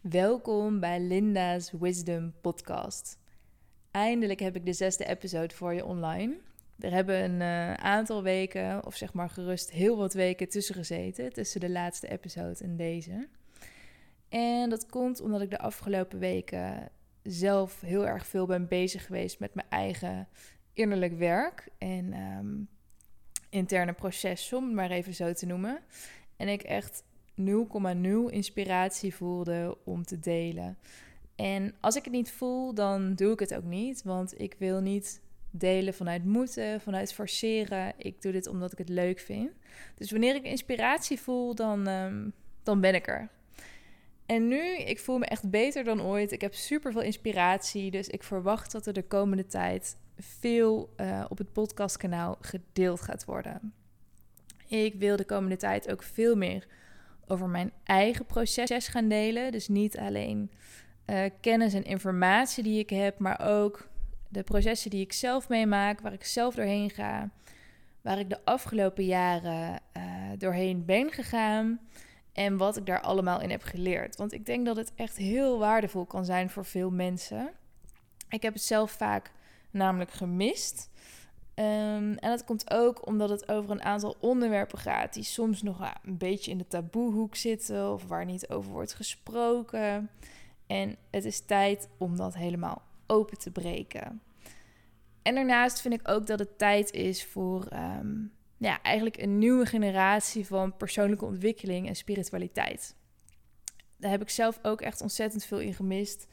Welkom bij Linda's Wisdom Podcast. Eindelijk heb ik de zesde episode voor je online. Er hebben een uh, aantal weken, of zeg maar gerust heel wat weken tussen gezeten, tussen de laatste episode en deze. En dat komt omdat ik de afgelopen weken zelf heel erg veel ben bezig geweest met mijn eigen innerlijk werk en um, interne proces, om het maar even zo te noemen. En ik echt 0,0 inspiratie voelde om te delen. En als ik het niet voel, dan doe ik het ook niet. Want ik wil niet delen vanuit moeten, vanuit forceren. Ik doe dit omdat ik het leuk vind. Dus wanneer ik inspiratie voel, dan, um, dan ben ik er. En nu, ik voel me echt beter dan ooit. Ik heb super veel inspiratie. Dus ik verwacht dat er de komende tijd veel uh, op het podcastkanaal gedeeld gaat worden. Ik wil de komende tijd ook veel meer over mijn eigen proces gaan delen. Dus niet alleen uh, kennis en informatie die ik heb, maar ook de processen die ik zelf meemaak, waar ik zelf doorheen ga, waar ik de afgelopen jaren uh, doorheen ben gegaan en wat ik daar allemaal in heb geleerd. Want ik denk dat het echt heel waardevol kan zijn voor veel mensen. Ik heb het zelf vaak namelijk gemist. Um, en dat komt ook omdat het over een aantal onderwerpen gaat die soms nog een beetje in de taboehoek zitten of waar niet over wordt gesproken. En het is tijd om dat helemaal open te breken. En daarnaast vind ik ook dat het tijd is voor um, ja, eigenlijk een nieuwe generatie van persoonlijke ontwikkeling en spiritualiteit. Daar heb ik zelf ook echt ontzettend veel in gemist.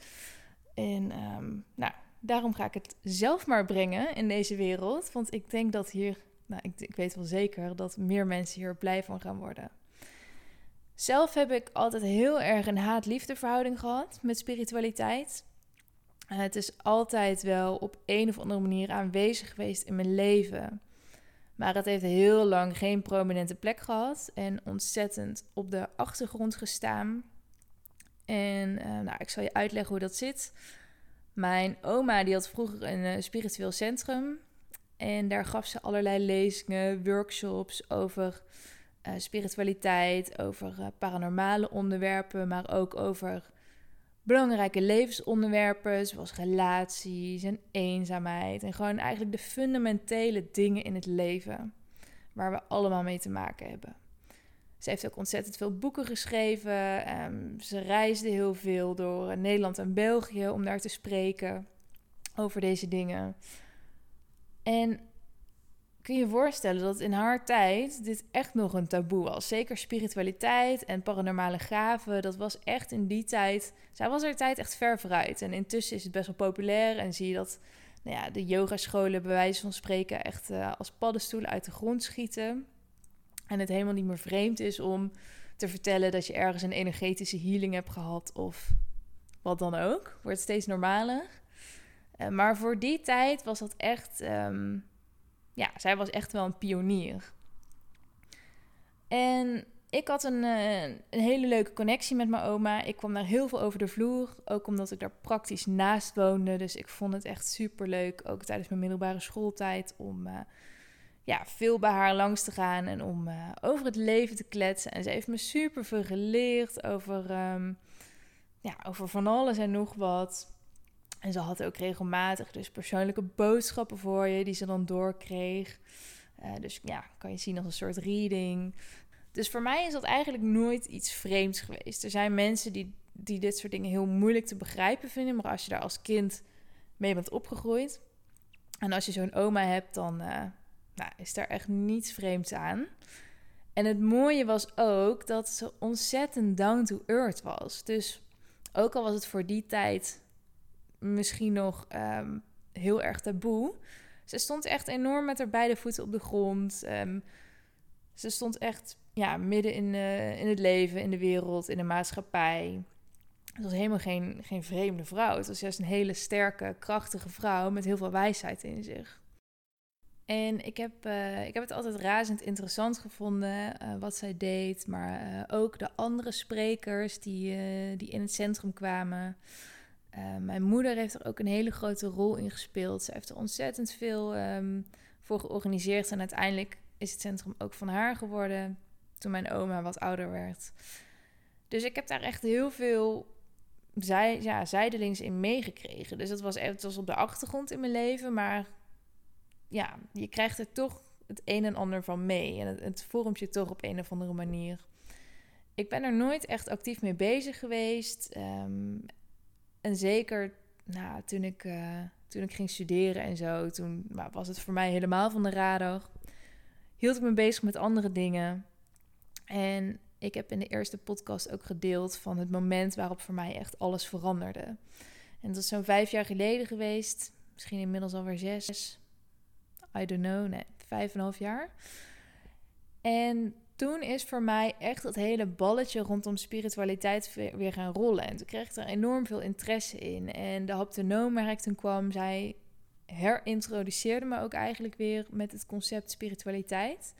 En um, nou, daarom ga ik het zelf maar brengen in deze wereld. Want ik denk dat hier, nou, ik, ik weet wel zeker dat meer mensen hier blij van gaan worden. Zelf heb ik altijd heel erg een haat-liefde verhouding gehad met spiritualiteit. het is altijd wel op een of andere manier aanwezig geweest in mijn leven. Maar het heeft heel lang geen prominente plek gehad en ontzettend op de achtergrond gestaan. En uh, nou, ik zal je uitleggen hoe dat zit. Mijn oma die had vroeger een uh, spiritueel centrum. En daar gaf ze allerlei lezingen, workshops over uh, spiritualiteit, over uh, paranormale onderwerpen, maar ook over belangrijke levensonderwerpen zoals relaties en eenzaamheid. En gewoon eigenlijk de fundamentele dingen in het leven waar we allemaal mee te maken hebben. Ze heeft ook ontzettend veel boeken geschreven. Um, ze reisde heel veel door Nederland en België om daar te spreken over deze dingen. En kun je je voorstellen dat in haar tijd dit echt nog een taboe was. Zeker spiritualiteit en paranormale gaven. Dat was echt in die tijd. Zij was er tijd echt ver vooruit. En intussen is het best wel populair. En zie je dat nou ja, de yogascholen, bij wijze van spreken, echt uh, als paddenstoelen uit de grond schieten. En het helemaal niet meer vreemd is om te vertellen dat je ergens een energetische healing hebt gehad of wat dan ook. Wordt steeds normaler. Uh, maar voor die tijd was dat echt. Um, ja, zij was echt wel een pionier. En ik had een, uh, een hele leuke connectie met mijn oma. Ik kwam daar heel veel over de vloer. Ook omdat ik daar praktisch naast woonde. Dus ik vond het echt super leuk. Ook tijdens mijn middelbare schooltijd. Om uh, ja, veel bij haar langs te gaan en om uh, over het leven te kletsen. En ze heeft me super veel geleerd over, um, ja, over van alles en nog wat. En ze had ook regelmatig dus persoonlijke boodschappen voor je die ze dan doorkreeg. Uh, dus ja, kan je zien als een soort reading. Dus voor mij is dat eigenlijk nooit iets vreemds geweest. Er zijn mensen die, die dit soort dingen heel moeilijk te begrijpen vinden. Maar als je daar als kind mee bent opgegroeid. En als je zo'n oma hebt, dan uh, nou, is daar echt niets vreemds aan. En het mooie was ook dat ze ontzettend down to earth was. Dus ook al was het voor die tijd misschien nog um, heel erg taboe. Ze stond echt enorm met haar beide voeten op de grond. Um, ze stond echt ja, midden in, uh, in het leven, in de wereld, in de maatschappij. Het was helemaal geen, geen vreemde vrouw. Het was juist een hele sterke, krachtige vrouw met heel veel wijsheid in zich. En ik heb, uh, ik heb het altijd razend interessant gevonden uh, wat zij deed, maar uh, ook de andere sprekers die, die in het centrum kwamen. mijn moeder heeft er ook een hele grote rol in gespeeld. Ze heeft er ontzettend veel um, voor georganiseerd en uiteindelijk is het centrum ook van haar geworden toen mijn oma wat ouder werd. Dus ik heb daar echt heel veel zij, ja, zijdelings in meegekregen. Dus dat was, het was op de achtergrond in mijn leven, maar ja, je krijgt er toch het een en ander van mee. En het, het vormt je toch op een of andere manier. Ik ben er nooit echt actief mee bezig geweest. Ehm, en zeker nou, toen, ik, uh, toen ik ging studeren en zo, toen nou, was het voor mij helemaal van de radar. Hield ik me bezig met andere dingen. En ik heb in de eerste podcast ook gedeeld van het moment waarop voor mij echt alles veranderde. En dat is zo'n vijf jaar geleden geweest. Misschien inmiddels alweer zes. I don't know. Vijf en een half jaar. En toen is voor mij echt het hele balletje rondom spiritualiteit weer gaan rollen. En toen kreeg ik er enorm veel interesse in. En de haptonoom waar toen kwam, zij herintroduceerde me ook eigenlijk weer met het concept spiritualiteit.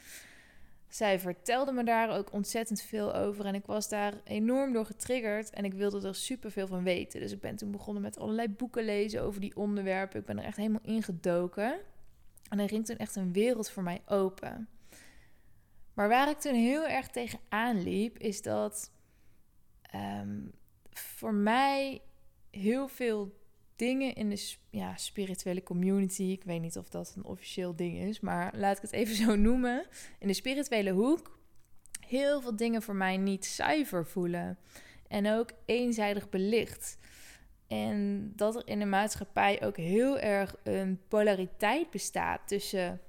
Zij vertelde me daar ook ontzettend veel over en ik was daar enorm door getriggerd en ik wilde er super veel van weten. Dus ik ben toen begonnen met allerlei boeken lezen over die onderwerpen. Ik ben er echt helemaal ingedoken. En er ging toen echt een wereld voor mij open. Maar waar ik toen heel erg tegenaan liep, is dat ehm, voor mij heel veel dingen in de ja, spirituele community, ik weet niet of dat een officieel ding is, maar laat ik het even zo noemen, in de spirituele hoek, heel veel dingen voor mij niet zuiver voelen en ook eenzijdig belicht. En dat er in de maatschappij ook heel erg een polariteit bestaat tussen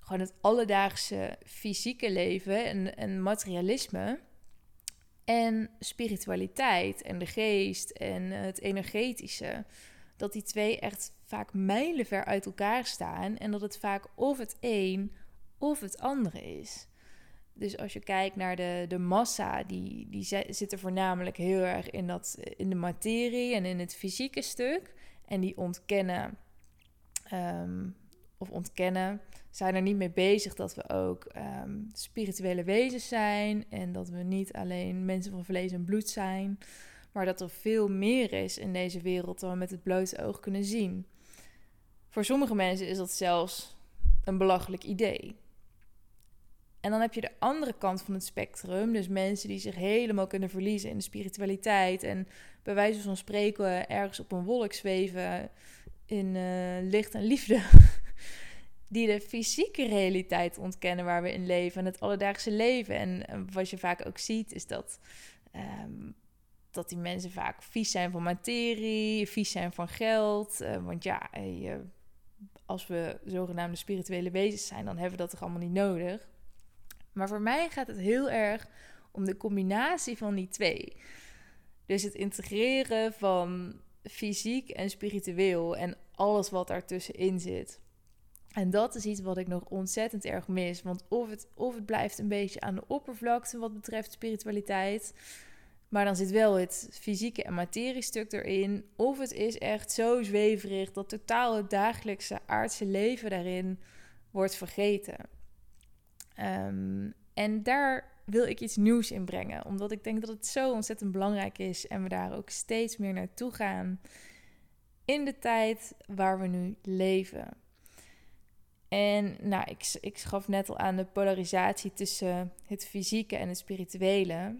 gewoon het alledaagse fysieke leven en, en materialisme. En spiritualiteit en de geest en het energetische. Dat die twee echt vaak mijlenver uit elkaar staan. En dat het vaak of het een of het andere is. Dus als je kijkt naar de, de massa, die, die zitten voornamelijk heel erg in, dat, in de materie en in het fysieke stuk. En die ontkennen, um, of ontkennen, zijn er niet mee bezig dat we ook ehm, spirituele wezens zijn. En dat we niet alleen mensen van vlees en bloed zijn. Maar dat er veel meer is in deze wereld dan we met het blote oog kunnen zien. Voor sommige mensen is dat zelfs een belachelijk idee. En dan heb je de andere kant van het spectrum. Dus mensen die zich helemaal kunnen verliezen in de spiritualiteit. En bij wijze van spreken ergens op een wolk zweven in uh, licht en liefde. die de fysieke realiteit ontkennen waar we in leven. En het alledaagse leven. En, wat je vaak ook ziet is dat... Um, dat die mensen vaak vies zijn van materie, vies zijn van geld. Uh, want ja, hey, als we zogenaamde spirituele wezens zijn, dan hebben we dat toch allemaal niet nodig. Maar voor mij gaat het heel erg om de combinatie van die twee. Dus het integreren van fysiek en spiritueel en alles wat daartussenin zit. En dat is iets wat ik nog ontzettend erg mis. Want of het, of het blijft een beetje aan de oppervlakte wat betreft spiritualiteit. Maar dan zit wel het fysieke en materiestuk erin. Of het is echt zo zweverig dat totaal het dagelijkse aardse leven daarin wordt vergeten. Ehm, en daar wil ik iets nieuws in brengen, omdat ik denk dat het zo ontzettend belangrijk is en we daar ook steeds meer naartoe gaan in de tijd waar we nu leven. En nou, ik, ik gaf net al aan de polarisatie tussen het fysieke en het spirituele.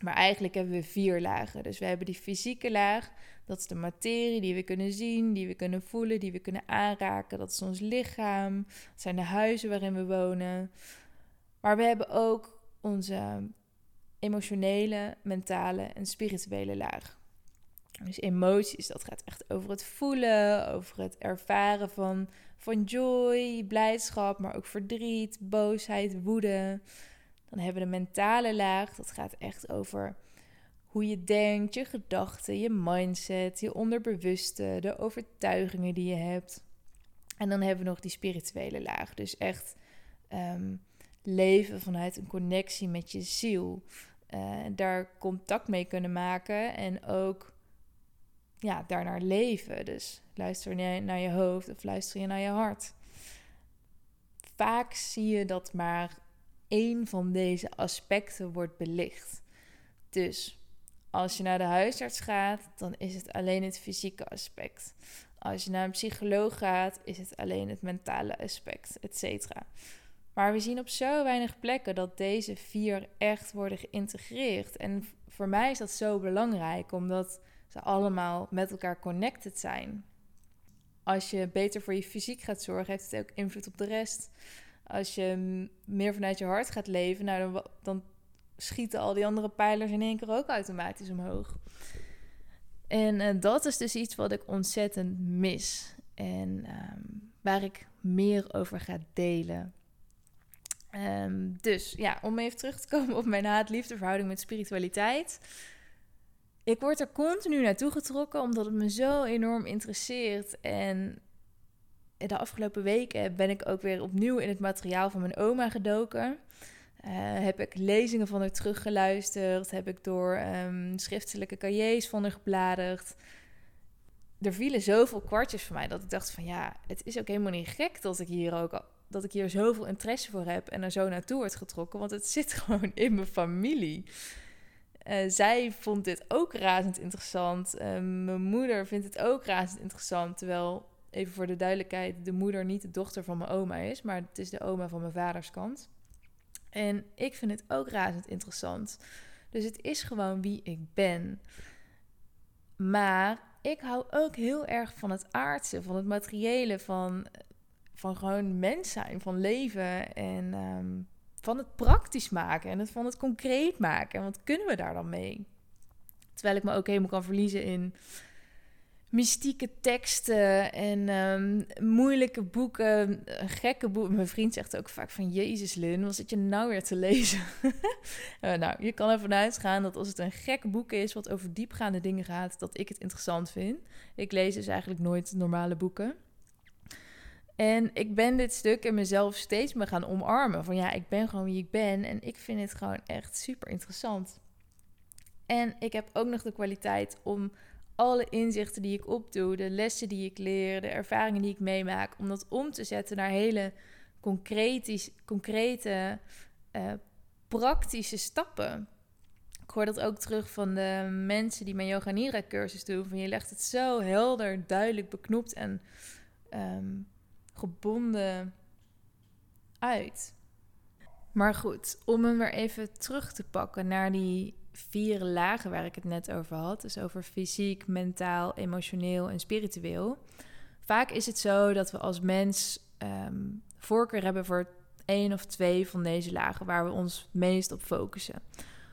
Maar eigenlijk hebben we vier lagen. Dus we hebben die fysieke laag, dat is de materie die we kunnen zien, die we kunnen voelen, die we kunnen aanraken. Dat is ons lichaam, dat zijn de huizen waarin we wonen. Maar we hebben ook onze emotionele, mentale en spirituele laag. Dus emoties, dat gaat echt over het voelen, over het ervaren van, van joy, blijdschap, maar ook verdriet, boosheid, woede. Dan hebben we de mentale laag, dat gaat echt over hoe je denkt, je gedachten, je mindset, je onderbewuste, de overtuigingen die je hebt. En dan hebben we nog die spirituele laag, dus echt ehm, leven vanuit een connectie met je ziel. Uh, daar contact mee kunnen maken en ook ja, daarnaar leven. Dus luister je naar je hoofd of luister je naar je hart. Vaak zie je dat maar één van deze aspecten wordt belicht. Dus als je naar de huisarts gaat, dan is het alleen het fysieke aspect. Als je naar een psycholoog gaat, is het alleen het mentale aspect, et cetera. Maar we zien op zo weinig plekken dat deze vier echt worden geïntegreerd. En voor mij is dat zo belangrijk, omdat ze allemaal met elkaar connected zijn. Als je beter voor je fysiek gaat zorgen, heeft het ook invloed op de rest. Als je meer vanuit je hart gaat leven, nou, dan, dan schieten al die andere pijlers in één keer ook automatisch omhoog. En uh, dat is dus iets wat ik ontzettend mis. En um, waar ik meer over ga delen. Um, dus ja, om even terug te komen op mijn haat-liefde verhouding met spiritualiteit. Ik word er continu naartoe getrokken omdat het me zo enorm interesseert. En de afgelopen weken ben ik ook weer opnieuw in het materiaal van mijn oma gedoken. Uh, heb ik lezingen van haar teruggeluisterd? Heb ik door um, schriftelijke cahiers van haar gebladerd? Er vielen zoveel kwartjes voor mij dat ik dacht van ja, het is ook helemaal niet gek dat ik hier ook dat ik hier zoveel interesse voor heb en er zo naartoe word getrokken, want het zit gewoon in mijn familie. Uh, zij vond dit ook razend interessant. Uh, mijn moeder vindt het ook razend interessant. Terwijl, even voor de duidelijkheid, de moeder niet de dochter van mijn oma is, maar het is de oma van mijn vaders kant. En ik vind het ook razend interessant. Dus het is gewoon wie ik ben. Maar ik hou ook heel erg van het aardse, van het materiële, van, van gewoon mens zijn, van leven en um, van het praktisch maken en het van het concreet maken. En wat kunnen we daar dan mee? Terwijl ik me ook helemaal kan verliezen in mystieke teksten en um, moeilijke boeken, gekke boeken. Mijn vriend zegt ook vaak van, Jezus Lin, wat zit je nou weer te lezen? uh, nou, je kan ervan uitgaan dat als het een gek boek is, wat over diepgaande dingen gaat, dat ik het interessant vind. Ik lees dus eigenlijk nooit normale boeken. En ik ben dit stuk in mezelf steeds meer gaan omarmen. Van ja, ik ben gewoon wie ik ben en ik vind het gewoon echt super interessant. En ik heb ook nog de kwaliteit om alle inzichten die ik opdoe, de lessen die ik leer, de ervaringen die ik meemaak, om dat om te zetten naar hele concrete, uh, praktische stappen. Ik hoor dat ook terug van de mensen die mijn Yoga Nira cursus doen. Van je legt het zo helder, duidelijk, beknopt en um, gebonden uit. Maar goed, om hem weer even terug te pakken naar die vier lagen waar ik het net over had. Dus over fysiek, mentaal, emotioneel en spiritueel. Vaak is het zo dat we als mens um, voorkeur hebben voor één of twee van deze lagen waar we ons meest op focussen.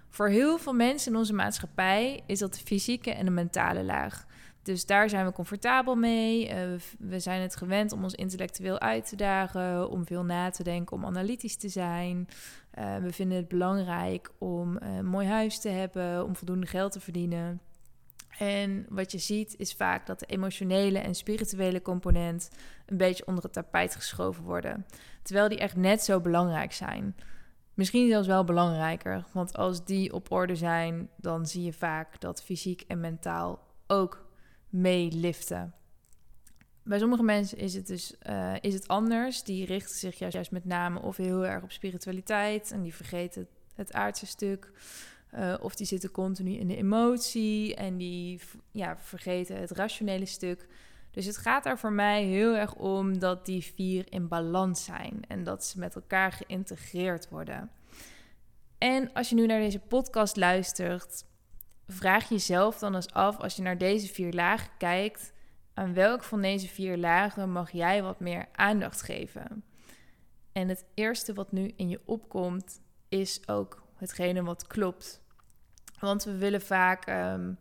Voor heel veel mensen in onze maatschappij is dat de fysieke en de mentale laag. Dus daar zijn we comfortabel mee. Uh, we zijn het gewend om ons intellectueel uit te dagen, om veel na te denken, om analytisch te zijn. Uh, we vinden het belangrijk om een mooi huis te hebben, om voldoende geld te verdienen. En wat je ziet is vaak dat de emotionele en spirituele component een beetje onder het tapijt geschoven worden. Terwijl die echt net zo belangrijk zijn. Misschien zelfs wel belangrijker, want als die op orde zijn, dan zie je vaak dat fysiek en mentaal ook meeliften. Bij sommige mensen is het dus uh, is het anders. Die richten zich juist, met name of heel erg op spiritualiteit en die vergeten het aardse stuk. Uh, of die zitten continu in de emotie en die ja, vergeten het rationele stuk. Dus het gaat er voor mij heel erg om dat die vier in balans zijn en dat ze met elkaar geïntegreerd worden. En als je nu naar deze podcast luistert, vraag jezelf dan eens af, als je naar deze vier lagen kijkt, aan welk van deze vier lagen mag jij wat meer aandacht geven? En het eerste wat nu in je opkomt, is ook hetgene wat klopt. Want we willen vaak, ehm,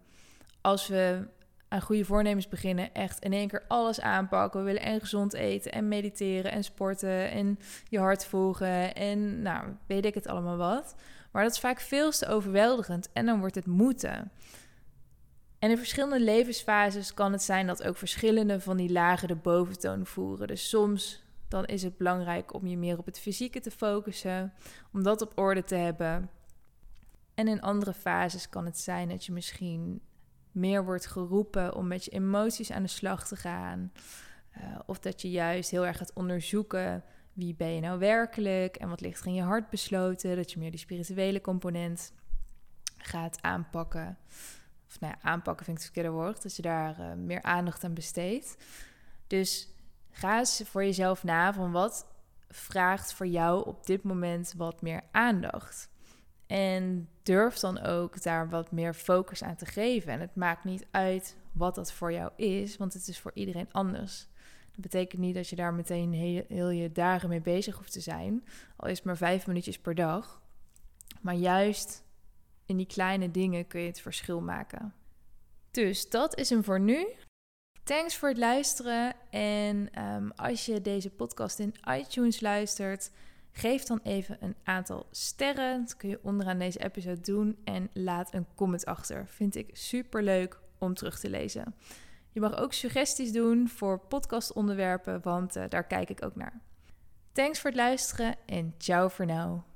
als we aan goede voornemens beginnen, echt in één keer alles aanpakken. We willen en gezond eten en mediteren en sporten en je hart volgen en nou, weet ik het allemaal wat. Maar dat is vaak veel te overweldigend en dan wordt het moeten. En in verschillende levensfases kan het zijn dat ook verschillende van die lagen de boventoon voeren. Dus soms dan is het belangrijk om je meer op het fysieke te focussen, om dat op orde te hebben. En in andere fases kan het zijn dat je misschien meer wordt geroepen om met je emoties aan de slag te gaan. Uh, of dat je juist heel erg gaat onderzoeken wie ben je nou werkelijk en wat ligt er in je hart besloten. Dat je meer die spirituele component gaat aanpakken. Of nou ja, aanpakken vind ik het verkeerde woord. Dat je daar uh, meer aandacht aan besteedt. Dus ga eens voor jezelf na van wat vraagt voor jou op dit moment wat meer aandacht. En durf dan ook daar wat meer focus aan te geven. En het maakt niet uit wat dat voor jou is, want het is voor iedereen anders. Dat betekent niet dat je daar meteen heel, je dagen mee bezig hoeft te zijn, al is het maar vijf minuutjes per dag. Maar juist in die kleine dingen kun je het verschil maken. Dus dat is hem voor nu. Thanks voor het luisteren. En ehm, als je deze podcast in iTunes luistert, geef dan even een aantal sterren. Dat kun je onderaan deze episode doen. En laat een comment achter. Vind ik super leuk om terug te lezen. Je mag ook suggesties doen voor podcastonderwerpen, want uh, daar kijk ik ook naar. Thanks voor het luisteren en ciao voor nu.